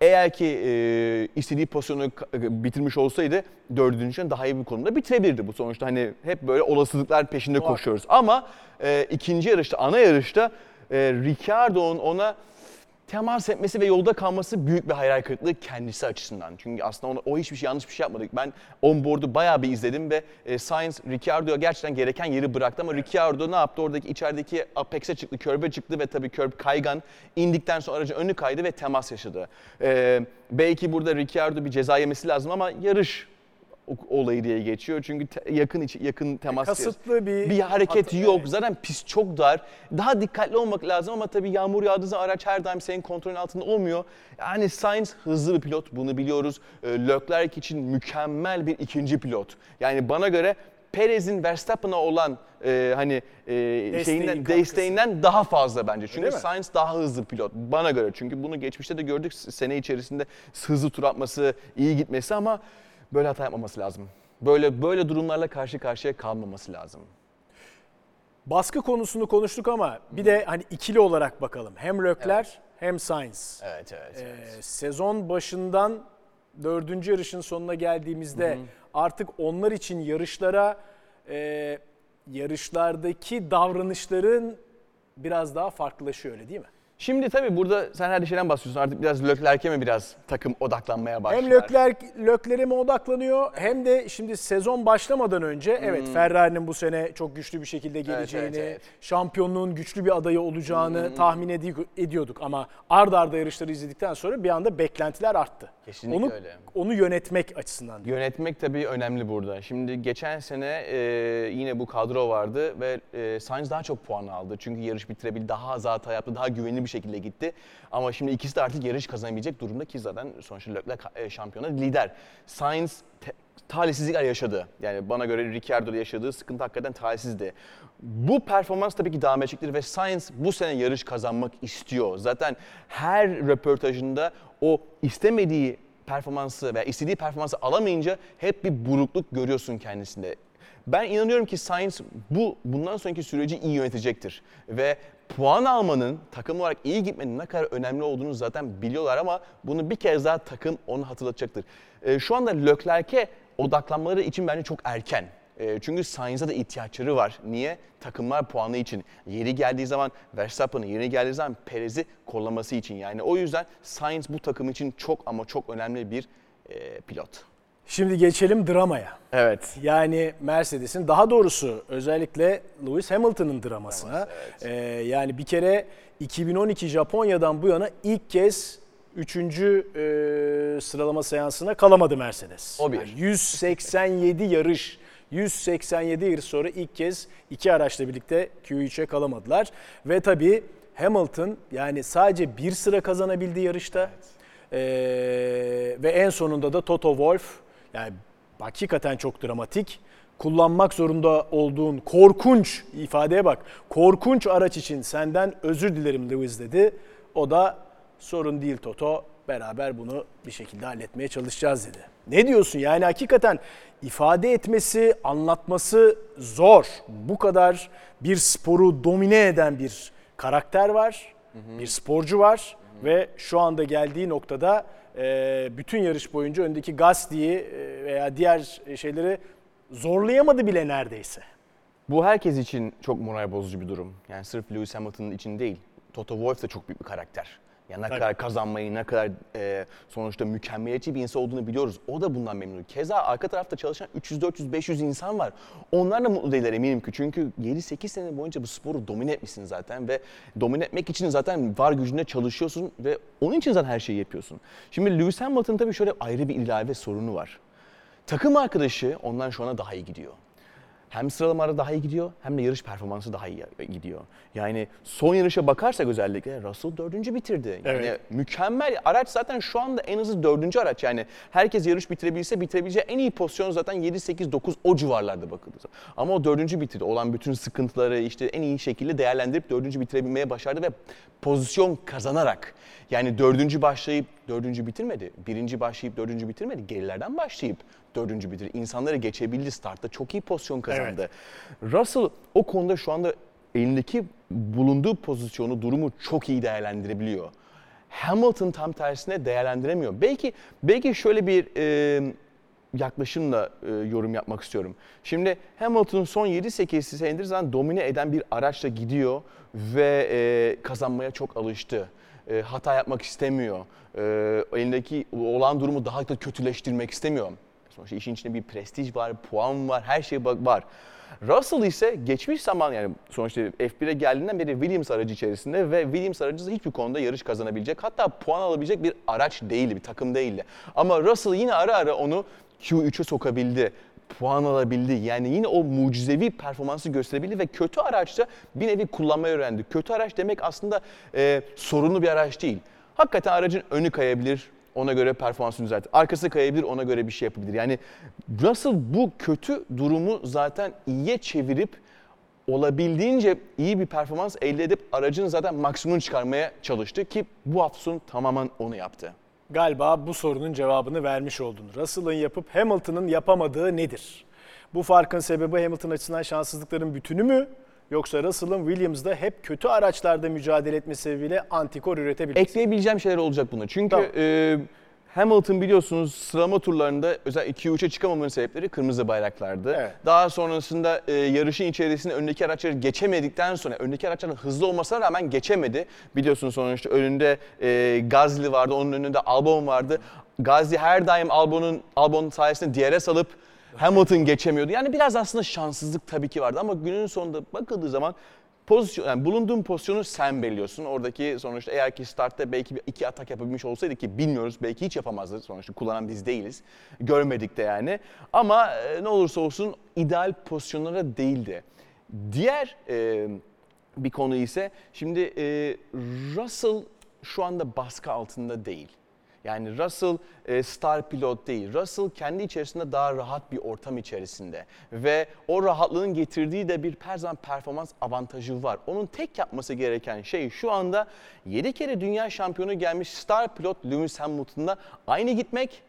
Eğer ki e, istediği pozisyonu ka- bitirmiş olsaydı dördüncü daha iyi bir konumda bitirebilirdi. Bu sonuçta hani hep böyle olasılıklar peşinde Muhakkak. koşuyoruz. Ama e, ikinci yarışta, ana yarışta e, Ricciardo'nun ona temas etmesi ve yolda kalması büyük bir hayal kırıklığı kendisi açısından. Çünkü aslında ona, o hiçbir şey yanlış bir şey yapmadık. Ben onboard'u bayağı bir izledim ve e, Sainz Ricciardo'ya gerçekten gereken yeri bıraktı ama Ricciardo ne yaptı? Oradaki içerideki apex'e çıktı, körbe çıktı ve tabii körb kaygan. indikten sonra aracın önü kaydı ve temas yaşadı. E, belki burada Ricciardo bir ceza yemesi lazım ama yarış olayı diye geçiyor. Çünkü te- yakın içi, yakın temas Kasıtlı bir, bir hareket hata- yok. evet. Zaten pist çok dar. Daha dikkatli olmak lazım ama tabii yağmur yağdığı zaman araç her daim senin kontrolün altında olmuyor. Yani Sainz hızlı bir pilot bunu biliyoruz. Ee, Leclerc için mükemmel bir ikinci pilot. Yani bana göre Perez'in Verstappen'a olan e, hani e, Desteği, şeyinden desteğinden daha fazla bence. Çünkü? Sainz daha hızlı pilot bana göre. Çünkü bunu geçmişte de gördük sene içerisinde hızlı tur atması, iyi gitmesi ama böyle hata yapmaması lazım. Böyle böyle durumlarla karşı karşıya kalmaması lazım. Baskı konusunu konuştuk ama bir de hani ikili olarak bakalım. Hem Leclerc hem Sainz. Evet evet. Ee, sezon başından dördüncü yarışın sonuna geldiğimizde artık onlar için yarışlara e, yarışlardaki davranışların biraz daha farklılaşıyor öyle değil mi? Şimdi tabii burada sen her şeyden bahsediyorsun. Artık biraz Leclerc'e mi biraz takım odaklanmaya başlar? Hem Leclerc, Leclerc'e mi odaklanıyor hem de şimdi sezon başlamadan önce evet Ferrari'nin bu sene çok güçlü bir şekilde geleceğini, Hmm. evet, evet. şampiyonluğun güçlü bir adayı olacağını tahmin edi- ediyorduk ama ard arda yarışları izledikten sonra bir anda beklentiler arttı. Kesinlikle onu, öyle. Onu yönetmek açısından. Yönetmek tabii önemli burada. Şimdi geçen sene e, yine bu kadro vardı ve e, Sainz daha çok puan aldı. Çünkü yarış bitirebildi, daha az hata yaptı, daha güvenli bir şekilde gitti. Ama şimdi ikisi de artık yarış kazanabilecek durumda ki zaten sonuçta Leclerc e, şampiyona lider. Sainz talihsizlikler yaşadı. Yani bana göre Ricciardo'da yaşadığı sıkıntı hakikaten talihsizdi. Bu performans tabii ki devam edecektir ve Sainz bu sene yarış kazanmak istiyor. Zaten her röportajında o istemediği performansı veya istediği performansı alamayınca hep bir burukluk görüyorsun kendisinde. Ben inanıyorum ki Sainz bu bundan sonraki süreci iyi yönetecektir ve puan almanın takım olarak iyi gitmenin ne kadar önemli olduğunu zaten biliyorlar ama bunu bir kez daha takım onu hatırlatacaktır. Ee, şu anda Leclerc'e odaklanmaları için bence çok erken. E, Çünkü Sainz'a da ihtiyaçları var. Niye? Takımlar puanı için. Yeri geldiği zaman Verstappen'ı, yeri geldiği zaman Perez'i kollaması için. Yani o yüzden Sainz bu takım için çok ama çok önemli bir e, pilot. Şimdi geçelim dramaya. Evet. Yani Mercedes'in daha doğrusu özellikle Lewis Hamilton'ın dramasına. Ee, yani bir kere 2012 Japonya'dan bu yana ilk kez 3. sıralama seansına kalamadı Mercedes. O bir. Yani 187 yarış 187 yarış sonra ilk kez iki araçla birlikte Q3'e kalamadılar. Ve tabii Hamilton yani sadece bir sıra kazanabildi yarışta. Ee, ve en sonunda da Toto Wolff yani hakikaten çok dramatik. Kullanmak zorunda olduğun korkunç ifadeye bak. Korkunç araç için senden özür dilerim Lewis dedi. O da sorun değil Toto. Beraber bunu bir şekilde halletmeye çalışacağız dedi. Ne diyorsun? Yani hakikaten ifade etmesi, anlatması zor. Bu kadar bir sporu domine eden bir karakter var, bir sporcu var ve şu anda geldiği noktada bütün yarış boyunca öndeki Gasly'yi e, veya diğer şeyleri zorlayamadı bile neredeyse. Bu herkes için çok moral bozucu bir durum. Yani sırf Lewis Hamilton'ın için değil. Toto Wolff da çok büyük bir karakter. Yani ne Tabii. kadar kazanmayı, ne kadar e, sonuçta mükemmeliyetçi bir insan olduğunu biliyoruz. O da bundan memnun. Keza arka tarafta çalışan 300, 400, 500 insan var. Onlar da mutlu değiller eminim ki. Çünkü 7-8 sene boyunca bu sporu domine etmişsin zaten ve domine etmek için zaten var gücünde çalışıyorsun ve onun için zaten her şeyi yapıyorsun. Şimdi Lewis Hamilton tabii şöyle ayrı bir ilave sorunu var. Takım arkadaşı ondan şu ana daha iyi gidiyor. Hem sıralamaları daha iyi gidiyor hem de yarış performansı daha iyi gidiyor. Yani son yarışa bakarsak özellikle Russell dördüncü bitirdi. Yani Evet. mükemmel. Araç zaten şu anda en hızlı dördüncü araç. Yani herkes yarış bitirebilse bitirebileceği en iyi pozisyon zaten 7, 8, 9 o civarlarda bakıldı. Ama o dördüncü bitirdi. Olan bütün sıkıntıları işte en iyi şekilde değerlendirip dördüncü bitirebilmeye başardı ve pozisyon kazanarak. Yani dördüncü başlayıp dördüncü bitirmedi. Birinci başlayıp dördüncü bitirmedi. Gerilerden başlayıp dördüncü bitirdi. İnsanları geçebildi startta. Çok iyi pozisyon kazandı. Russell o konuda şu anda elindeki bulunduğu pozisyonu, durumu çok iyi değerlendirebiliyor. Hamilton tam tersine değerlendiremiyor. Belki belki şöyle bir e, yaklaşımla e, yorum yapmak istiyorum. Şimdi Hamilton son 7-8 senedir zaten domine eden bir araçla gidiyor ve e, kazanmaya çok alıştı. E, hata yapmak istemiyor. E, elindeki olan durumu daha da kötüleştirmek istemiyor. Sonuçta işin içinde bir prestij var, puan var, her şey var. Russell ise geçmiş zaman yani sonuçta F1'e geldiğinden beri Williams aracı içerisinde ve Williams aracı hiçbir konuda yarış kazanabilecek hatta puan alabilecek bir araç değildi, bir takım değildi. Ama Russell yine ara ara onu Q3'e sokabildi puan alabildi. Yani yine o mucizevi performansı gösterebildi ve kötü araçta bir nevi kullanmayı öğrendi. Kötü araç demek aslında e, sorunlu bir araç değil. Hakikaten aracın önü kayabilir, ona göre performansını düzeltir. Arkası kayabilir, ona göre bir şey yapabilir. Yani Russell bu kötü durumu zaten iyiye çevirip olabildiğince iyi bir performans elde edip aracın zaten maksimumunu çıkarmaya çalıştı ki bu hafta sonu tamamen onu yaptı. Galiba bu sorunun cevabını vermiş oldun. Russell'ın yapıp Hamilton'ın yapamadığı nedir? Bu farkın sebebi Hamilton açısından şanssızlıkların bütünü mü? Yoksa Russell'ın Williams'da hep kötü araçlarda mücadele etmesi sebebiyle antikor üretebilmesi. Ekleyebileceğim şeyler olacak buna. Çünkü Tamam. e, Hamilton biliyorsunuz sıralama turlarında özellikle 2-3'e çıkamamanın sebepleri kırmızı bayraklardı. Evet. Daha sonrasında e, yarışın içerisinde öndeki araçları geçemedikten sonra öndeki araçların hızlı olmasına rağmen geçemedi. Biliyorsunuz sonuçta önünde e, Gazli vardı, onun önünde Albon vardı. Gazli her daim Albon'un Albon sayesinde DRS alıp Hamilton geçemiyordu. Yani biraz aslında şanssızlık tabii ki vardı ama günün sonunda bakıldığı zaman pozisyon yani bulunduğun pozisyonu sen belirliyorsun. Oradaki sonuçta eğer ki startta belki iki atak yapabilmiş olsaydı ki bilmiyoruz belki hiç yapamazdı. Sonuçta kullanan biz değiliz. Görmedik de yani. Ama e, ne olursa olsun ideal pozisyonlara değildi. Diğer e, bir konu ise şimdi e, Russell şu anda baskı altında değil. Yani Russell e, star pilot değil. Russell kendi içerisinde daha rahat bir ortam içerisinde. Ve o rahatlığın getirdiği de bir her zaman performans avantajı var. Onun tek yapması gereken şey şu anda 7 kere dünya şampiyonu gelmiş star pilot Lewis Hamilton'la aynı gitmek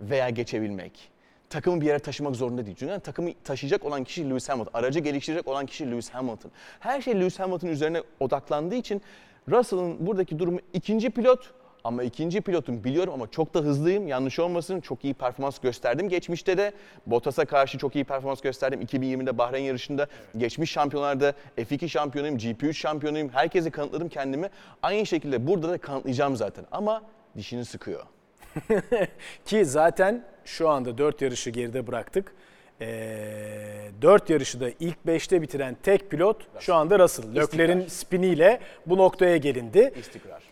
veya geçebilmek. Takımı bir yere taşımak zorunda değil. Çünkü takımı taşıyacak olan kişi Lewis Hamilton. Aracı geliştirecek olan kişi Lewis Hamilton. Her şey Lewis Hamilton üzerine odaklandığı için Russell'ın buradaki durumu ikinci pilot ama ikinci pilotum biliyorum ama çok da hızlıyım. Yanlış olmasın çok iyi performans gösterdim. Geçmişte de Bottas'a karşı çok iyi performans gösterdim. 2020'de Bahreyn yarışında geçmiş şampiyonlarda F2 şampiyonuyum, GP3 şampiyonuyum. Herkese kanıtladım kendimi. Aynı şekilde burada da kanıtlayacağım zaten. Ama dişini sıkıyor. Ki zaten şu anda 4 yarışı geride bıraktık. 4 yarışı da ilk 5'te bitiren tek pilot şu anda Russell. Lökler'in spiniyle bu noktaya gelindi. İstikrar.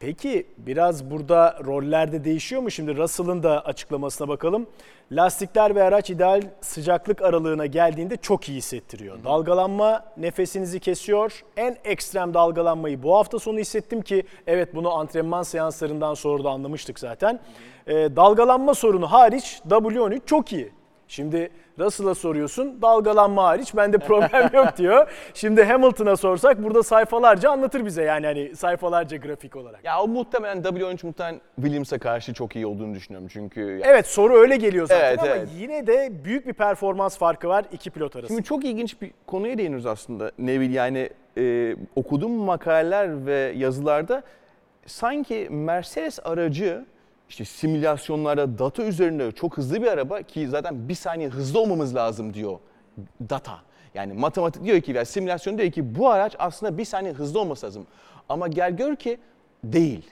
Peki biraz burada roller de değişiyor mu? Şimdi Russell'ın da açıklamasına bakalım. Lastikler ve araç ideal sıcaklık aralığına geldiğinde çok iyi hissettiriyor. Dalgalanma nefesinizi kesiyor. En ekstrem dalgalanmayı bu hafta sonu hissettim ki evet bunu antrenman seanslarından sonra da anlamıştık zaten. Ee, dalgalanma sorunu hariç W13 çok iyi. Şimdi Russell'a soruyorsun dalgalanma hariç bende problem yok diyor. Şimdi Hamilton'a sorsak burada sayfalarca anlatır bize yani hani sayfalarca grafik olarak. Ya o muhtemelen W13 muhtemelen Williams'a karşı çok iyi olduğunu düşünüyorum. Çünkü ya- Evet soru öyle geliyor zaten Evet, ama evet. yine de büyük bir performans farkı var iki pilot arasında. Şimdi çok ilginç bir konuya değiniyoruz aslında Nevil. Yani e, okuduğum makaleler ve yazılarda sanki Mercedes aracı işte simülasyonlarda data üzerinde çok hızlı bir araba ki zaten bir saniye hızlı olmamız lazım diyor data. Yani matematik diyor ki veya simülasyon diyor ki bu araç aslında bir saniye hızlı olması lazım. Ama gel gör ki değil.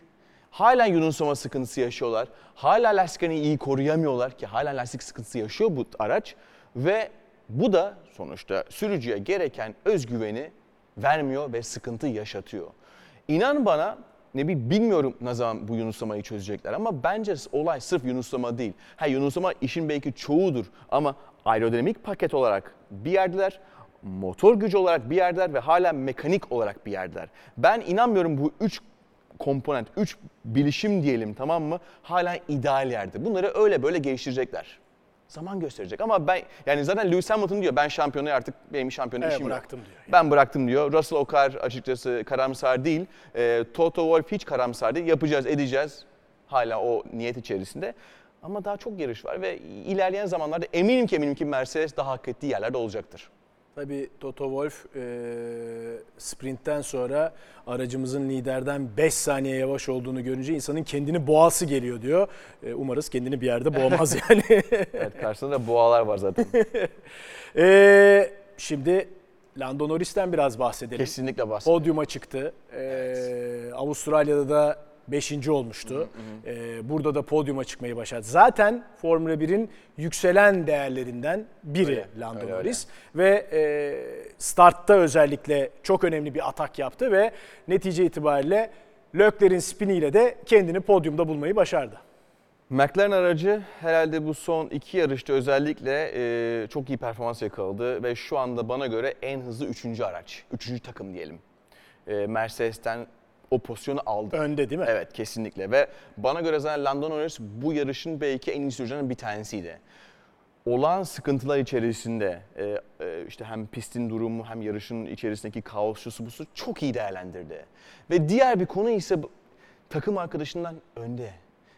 Hala yunusama sıkıntısı yaşıyorlar. Hala lastiklerini iyi koruyamıyorlar ki hala lastik sıkıntısı yaşıyor bu araç. Ve bu da sonuçta sürücüye gereken özgüveni vermiyor ve sıkıntı yaşatıyor. İnan bana ne bir bilmiyorum ne zaman bu yunuslamayı çözecekler ama bence olay sırf yunuslama değil. Ha yunuslama işin belki çoğudur ama aerodinamik paket olarak bir yerdeler, motor gücü olarak bir yerdeler ve hala mekanik olarak bir yerdeler. Ben inanmıyorum bu üç komponent, üç bilişim diyelim tamam mı? Hala ideal yerde. Bunları öyle böyle geliştirecekler. Zaman gösterecek ama ben yani zaten Lewis Hamilton diyor ben şampiyonu artık benim şampiyonu Evet, işim yok. bıraktım diyor. Ben bıraktım diyor. Russell Okar açıkçası karamsar değil. Ee, Toto Wolff hiç karamsar değil. Yapacağız, edeceğiz. Hala o niyet içerisinde. Ama daha çok yarış var ve ilerleyen zamanlarda eminim ki eminim ki Mercedes daha hak ettiği yerlerde olacaktır. Tabii Toto Wolff e, sprintten sonra aracımızın liderden 5 saniye yavaş olduğunu görünce insanın kendini boğası geliyor diyor. E, umarız kendini bir yerde boğmaz yani. Evet karşısında da boğalar var zaten. E, şimdi Lando Norris'ten biraz bahsedelim. Kesinlikle bahsediyorum. Podyuma çıktı. E, Avustralya'da da 5. olmuştu. E, burada da podyuma çıkmayı başardı. Zaten Formula 1'in yükselen değerlerinden biri Öyle, Lando öyle, Norris. Ve e, startta özellikle çok önemli bir atak yaptı ve netice itibariyle Leclerc'in spiniyle de kendini podyumda bulmayı başardı. McLaren aracı herhalde bu son iki yarışta özellikle e, çok iyi performans yakaladı ve şu anda bana göre en hızlı üçüncü araç, üçüncü takım diyelim. E, Mercedes'ten o pozisyonu aldı. Önde değil mi? Evet kesinlikle ve bana göre zaten Lando Norris bu yarışın belki en iyi sürücülerinden bir tanesiydi. Olan sıkıntılar içerisinde e, e, işte hem pistin durumu hem yarışın içerisindeki kaos şusu busu çok iyi değerlendirdi. Ve diğer bir konu ise takım arkadaşından önde.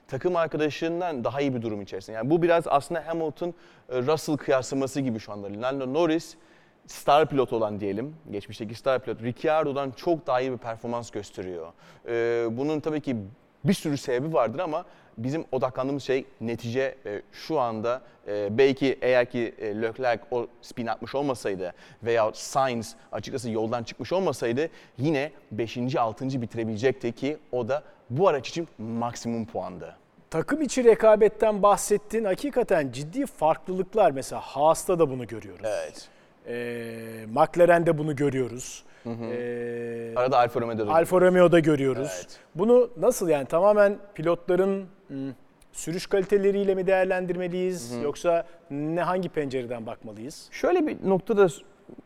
Takım arkadaşından daha iyi bir durum içerisinde. Yani bu biraz aslında Hamilton e, Russell kıyaslaması gibi şu anda. Lando Norris star pilot olan diyelim, geçmişteki star pilot Ricciardo'dan çok daha iyi bir performans gösteriyor. Ee, bunun tabii ki bir sürü sebebi vardır ama bizim odaklandığımız şey netice ve şu anda e, belki eğer ki e, Leclerc o spin atmış olmasaydı veya Sainz açıkçası yoldan çıkmış olmasaydı yine 5. 6. bitirebilecekti ki o da bu araç için maksimum puandı. Takım içi rekabetten bahsettin. Hakikaten ciddi farklılıklar. Mesela Haas'ta da bunu görüyoruz. Evet. Ee, McLaren'de bunu görüyoruz. Ee, Arada Alfa Romeo'da da Alfa Romeo'da görüyoruz. Evet. Bunu nasıl yani tamamen pilotların hmm, sürüş kaliteleriyle mi değerlendirmeliyiz yoksa ne hangi pencereden bakmalıyız? Şöyle bir noktada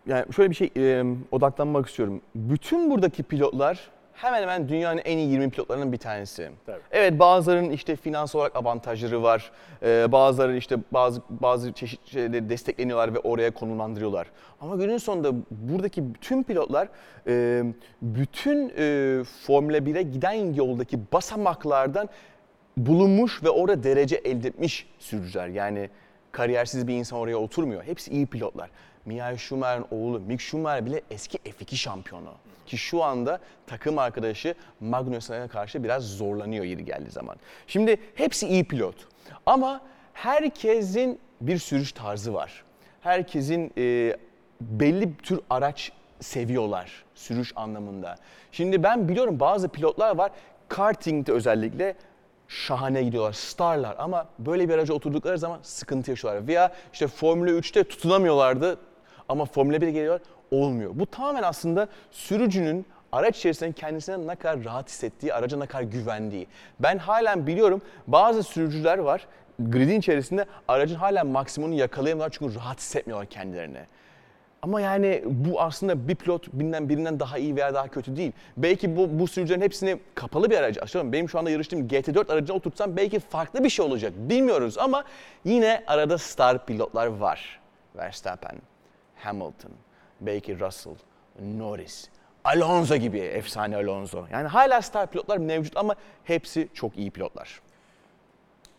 yani şöyle bir şey e, odaklanmak istiyorum. Bütün buradaki pilotlar hemen hemen dünyanın en iyi 20 pilotlarının bir tanesi. Tabii. Evet bazılarının işte finans olarak avantajları var. E, bazıları işte bazı bazı çeşit şeyleri destekleniyorlar ve oraya konumlandırıyorlar. Ama günün sonunda buradaki bütün pilotlar e, bütün e, Formula 1'e giden yoldaki basamaklardan bulunmuş ve orada derece elde etmiş sürücüler. Yani kariyersiz bir insan oraya oturmuyor. Hepsi iyi pilotlar. Michael Schumacher'in oğlu Mick Schumacher bile eski F2 şampiyonu. Ki şu anda takım arkadaşı Magnussen'e karşı biraz zorlanıyor yeri geldiği zaman. Şimdi hepsi iyi pilot. Ama herkesin bir sürüş tarzı var. Herkesin e, belli bir tür araç seviyorlar sürüş anlamında. Şimdi ben biliyorum bazı pilotlar var kartingde özellikle şahane gidiyorlar, starlar ama böyle bir araca oturdukları zaman sıkıntı yaşıyorlar. Veya işte Formula 3'te tutunamıyorlardı ama Formula 1'e geliyorlar olmuyor. Bu tamamen aslında sürücünün araç içerisinde kendisine ne kadar rahat hissettiği, araca ne kadar güvendiği. Ben halen biliyorum bazı sürücüler var gridin içerisinde aracın hala maksimumunu yakalayamıyorlar çünkü rahat hissetmiyorlar kendilerini. Ama yani bu aslında bir pilot birinden birinden daha iyi veya daha kötü değil. Belki bu, bu sürücülerin hepsini kapalı bir aracı, atıyorum benim şu anda yarıştığım GT4 aracına oturtsam belki farklı bir şey olacak bilmiyoruz ama yine arada star pilotlar var. Verstappen, Hamilton, belki Russell, Norris, Alonso gibi efsane Alonso. Yani hala star pilotlar mevcut ama hepsi çok iyi pilotlar.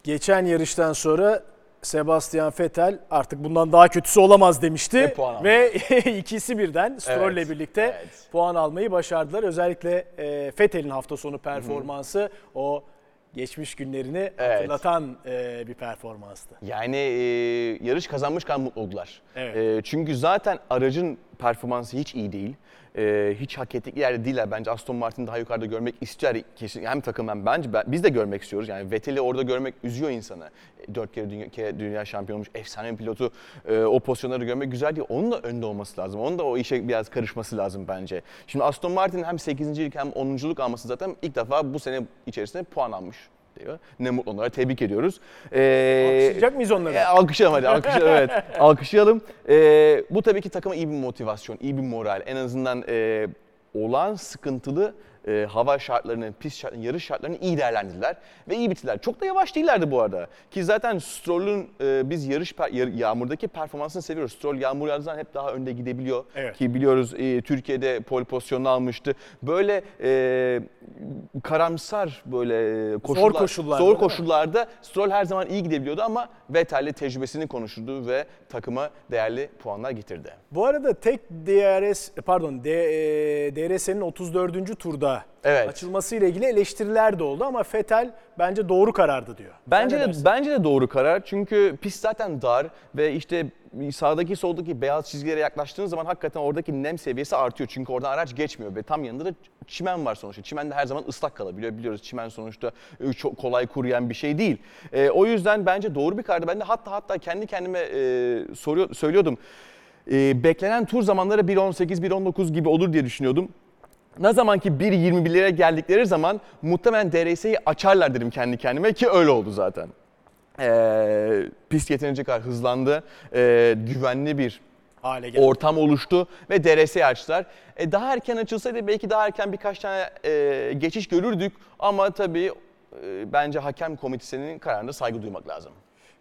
Geçen yarıştan sonra Sebastian Vettel artık bundan daha kötüsü olamaz demişti. Ve puan aldı. Ve ikisi birden Stroll'le Evet, birlikte evet. puan almayı başardılar. Özellikle e, Vettel'in hafta sonu performansı o geçmiş günlerini Evet. hatırlatan e, bir performanstı. Yani e, yarış kazanmış kadar mutlu oldular. Evet. E, çünkü zaten aracın performansı hiç iyi değil. E, hiç hak ettikleri yerde değiller. Bence Aston Martin daha yukarıda görmek istiyor kesin. Hem takım hem bence ben- biz de görmek istiyoruz. Yani Vettel'i orada görmek üzüyor insanı. Dört kere dünya, kere dünya şampiyonu olmuş efsane bir pilotu e, o pozisyonları görmek güzel değil. Onun da önde olması lazım. Onun da o işe biraz karışması lazım bence. Şimdi Aston Martin hem 8.lik hem 10.luk alması zaten ilk defa bu sene içerisinde puan almış. Diyor. Ne mutlu onlara tebrik ediyoruz. Ee, Alkışlayacak mıyız onları? E, alkışlayalım hadi alkışlayalım evet. Alkışlayalım. Ee, bu tabii ki takıma iyi bir motivasyon, iyi bir moral. En azından e, olağan sıkıntılı e, hava şartlarını, pist şartlarını, yarış şartlarını iyi değerlendirdiler ve iyi bitirdiler. Çok da yavaş değillerdi bu arada. Ki zaten Stroll'ün e, biz yarış per- yağmurdaki performansını seviyoruz. Stroll yağmur yağdığı zaman hep daha önde gidebiliyor. Evet. Ki biliyoruz e, Türkiye'de pole pozisyonunu almıştı. Böyle e, karamsar böyle e, koşullar, koşullarda, zor değil mi? koşullarda Stroll her zaman iyi gidebiliyordu ama Vettel'le tecrübesini konuşturdu ve takıma değerli puanlar getirdi. Bu arada tek DRS pardon D, e, DRS'nin 34. turda Evet. açılması ile ilgili eleştiriler de oldu ama Fetel bence doğru karardı diyor. Bence de dersin? bence de doğru karar çünkü pist zaten dar ve işte sağdaki soldaki beyaz çizgilere yaklaştığınız zaman hakikaten oradaki nem seviyesi artıyor çünkü oradan araç geçmiyor ve tam yanında da çimen var sonuçta. Çimen de her zaman ıslak kalabiliyor. Biliyoruz çimen sonuçta e, çok kolay kuruyan bir şey değil. E, o yüzden bence doğru bir karardı. Ben de hatta hatta kendi kendime e, soruyor, söylüyordum. E, beklenen tur zamanları 1.18, 1.19 gibi olur diye düşünüyordum. Ne zaman ki 1.21'lere geldikleri zaman muhtemelen DRS'yi açarlar dedim kendi kendime ki öyle oldu zaten. Ee, pist yeterince kadar hızlandı. Ee, güvenli bir hale geldi. ortam oluştu ve DRS'yi açtılar. E, daha erken açılsaydı belki daha erken birkaç tane e, geçiş görürdük ama tabii e, bence hakem komitesinin kararına saygı duymak lazım.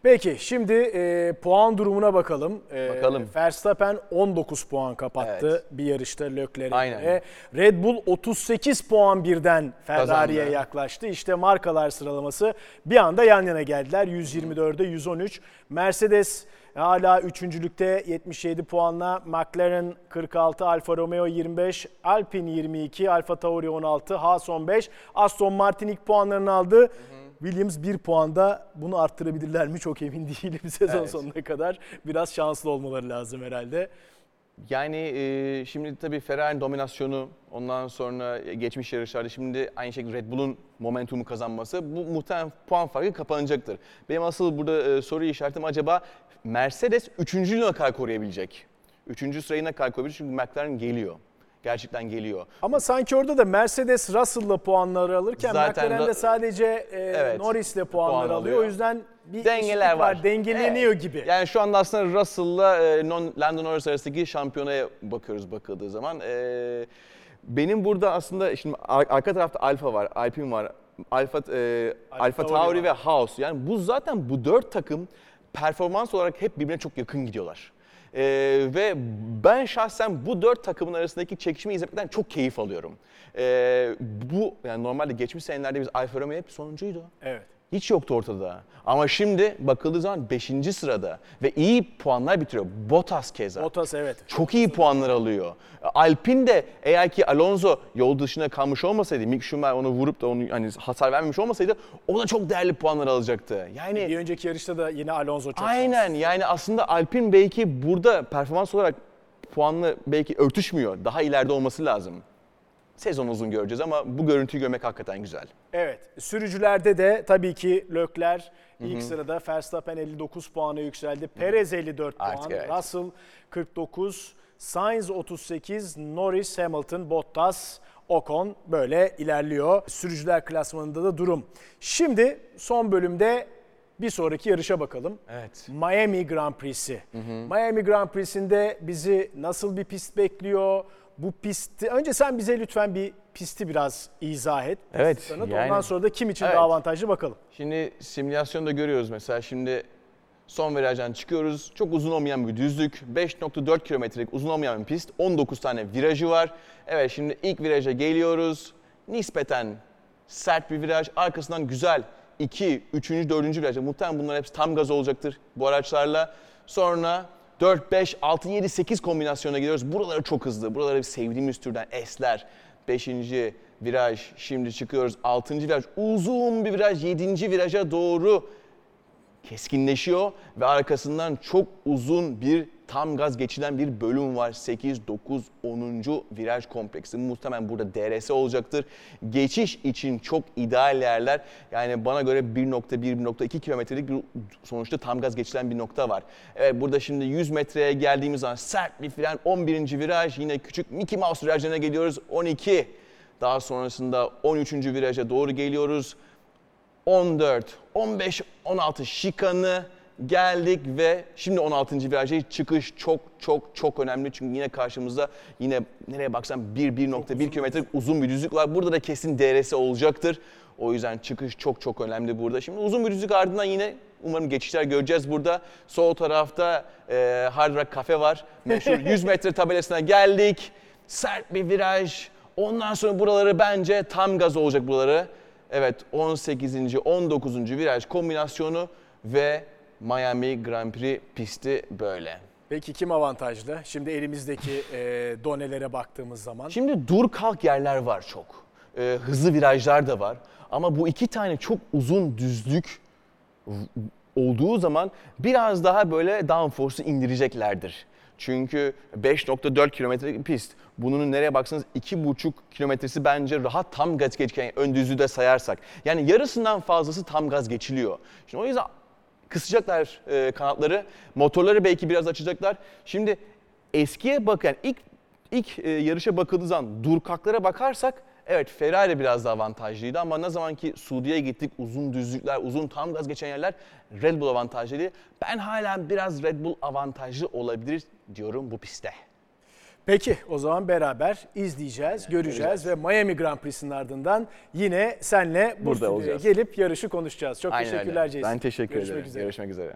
Peki şimdi e, puan durumuna bakalım. E, Bakalım. Verstappen 19 puan kapattı Evet. bir yarışta Leclerc'e. Aynen. Red Bull 38 puan birden Ferrari'ye Kazandı. yaklaştı. İşte markalar sıralaması bir anda yan yana geldiler. 124'e 113. Mercedes hala üçüncülükte 77 puanla. McLaren 46, Alfa Romeo 25, Alpine 22, Alfa Tauri 16, Haas 15. Aston Martin ilk puanlarını aldı. Williams bir puanda bunu arttırabilirler mi çok emin değilim sezon Evet. sonuna kadar. Biraz şanslı olmaları lazım herhalde. Yani e, şimdi tabii Ferrari'nin dominasyonu, ondan sonra geçmiş yarışlarda şimdi aynı şekilde Red Bull'un momentumu kazanması bu muhtemelen puan farkı kapanacaktır. Benim asıl burada e, soru işaretim acaba Mercedes üçüncülüğü ne kadar koruyabilecek? Üçüncü sırayı ne kadar koruyabilecek? Çünkü McLaren geliyor. Gerçekten geliyor. Ama sanki orada da Mercedes Russell'la puanları alırken Zaten McLaren de sadece e, Evet, Norris'le puanları puan alıyor. alıyor. O yüzden bir dengeler eşitlik var. Dengeleniyor Evet. gibi. Yani şu anda aslında Russell'la e, Lando Norris arasındaki şampiyonaya bakıyoruz bakıldığı zaman. E, benim burada aslında şimdi ar- arka tarafta Alfa var, Alpine var, Alfa e, Alfa Tauri Tauri var. ve Haas. Yani bu zaten bu dört takım performans olarak hep birbirine çok yakın gidiyorlar. E, ve ben şahsen bu dört takımın arasındaki çekişmeyi izlemekten çok keyif alıyorum. E, bu yani normalde geçmiş senelerde biz Alfa Romeo hep sonuncuydu. Evet. Hiç yoktu ortada. Ama şimdi bakıldığı zaman 5. sırada ve iyi puanlar bitiriyor. Bottas keza. Bottas evet. Çok iyi puanlar alıyor. Alpine de eğer ki Alonso yol dışına kalmış olmasaydı, Mick Schumacher onu vurup da onu hani hasar vermemiş olmasaydı o da çok değerli puanlar alacaktı. Yani Bir önceki yarışta da yine Alonso çok aynen yani aslında Alpine belki burada performans olarak puanlı belki örtüşmüyor. Daha ileride olması lazım. Sezon uzun göreceğiz ama bu görüntüyü görmek hakikaten güzel. Evet. Sürücülerde de tabii ki Lökler ilk sırada. Verstappen 59 puana yükseldi. Perez 54 Artık puan. evet. Russell 49. Sainz 38. Norris, Hamilton, Bottas, Ocon böyle ilerliyor. Sürücüler klasmanında da durum. Şimdi son bölümde bir sonraki yarışa bakalım. Evet. Miami Grand Prix'si. Miami Grand Prix'sinde bizi nasıl bir pist bekliyor? Bu pisti önce sen bize lütfen bir pisti biraz izah et. Evet, yani- Ondan sonra da kim için Evet. daha avantajlı bakalım. Şimdi simülasyonda görüyoruz mesela şimdi son virajdan çıkıyoruz. Çok uzun olmayan bir düzlük. 5.4 kilometrelik uzun olmayan bir pist. 19 tane virajı var. Evet şimdi ilk viraja geliyoruz. Nispeten sert bir viraj. Arkasından güzel 2, 3. 4. virajda muhtemelen bunlar hepsi tam gaz olacaktır bu araçlarla. Sonra 4, 5, 6, 7, 8 kombinasyona gidiyoruz. Buraları çok hızlı. Buraları sevdiğimiz türden S'ler. 5. viraj, şimdi çıkıyoruz. 6. viraj, uzun bir viraj. 7. viraja doğru keskinleşiyor ve arkasından çok uzun bir tam gaz geçilen bir bölüm var. 8, 9, 10. viraj kompleksi. Muhtemelen burada DRS olacaktır. Geçiş için çok ideal yerler. Yani bana göre 1.1-1.2 kilometrelik bir sonuçta tam gaz geçilen bir nokta var. Evet burada şimdi 100 metreye geldiğimiz zaman sert bir fren. 11. viraj yine küçük Mickey Mouse virajlarına geliyoruz. 12. Daha sonrasında 13. viraja doğru geliyoruz. 14, 15, 16 şikanı geldik ve şimdi 16. virajda çıkış çok çok çok önemli. Çünkü yine karşımızda yine nereye baksan 1-1.1 kilometrelik uzun bir düzlük var. Burada da kesin DRS olacaktır. O yüzden çıkış çok çok önemli burada. Şimdi uzun bir düzlük ardından yine umarım geçişler göreceğiz burada. Sol tarafta e, Hard Rock Cafe var. Meşhur 100 metre tabelasına geldik. Sert bir viraj. Ondan sonra buraları bence tam gaz olacak buraları. Evet 18. 19. viraj kombinasyonu ve Miami Grand Prix pisti böyle. Peki kim avantajlı? Şimdi elimizdeki e, donelere baktığımız zaman. Şimdi dur kalk yerler var çok. Ee, hızlı virajlar da var. Ama bu iki tane çok uzun düzlük olduğu zaman biraz daha böyle downforce'u indireceklerdir. Çünkü 5.4 kilometrelik pist. Bunun nereye baksanız 2.5 kilometresi bence rahat tam gaz geçken ön düzlüğü de sayarsak. Yani yarısından fazlası tam gaz geçiliyor. Şimdi o yüzden kısacaklar e, kanatları, motorları belki biraz açacaklar. Şimdi eskiye bak yani ilk ilk e, yarışa bakıldığı zaman durkaklara bakarsak evet Ferrari biraz daha avantajlıydı ama ne zaman ki Suudi'ye gittik uzun düzlükler, uzun tam gaz geçen yerler Red Bull avantajlıydı. Ben hala biraz Red Bull avantajlı olabilir diyorum bu pistte. Peki o zaman beraber izleyeceğiz, göreceğiz ve Miami Grand Prix'sinin ardından yine senle bu Burada stüdyoya olacağız. gelip yarışı konuşacağız. Çok Aynen öyle. teşekkürler Jason. Ben teşekkür Görüşmek ederim. üzere. Görüşmek üzere.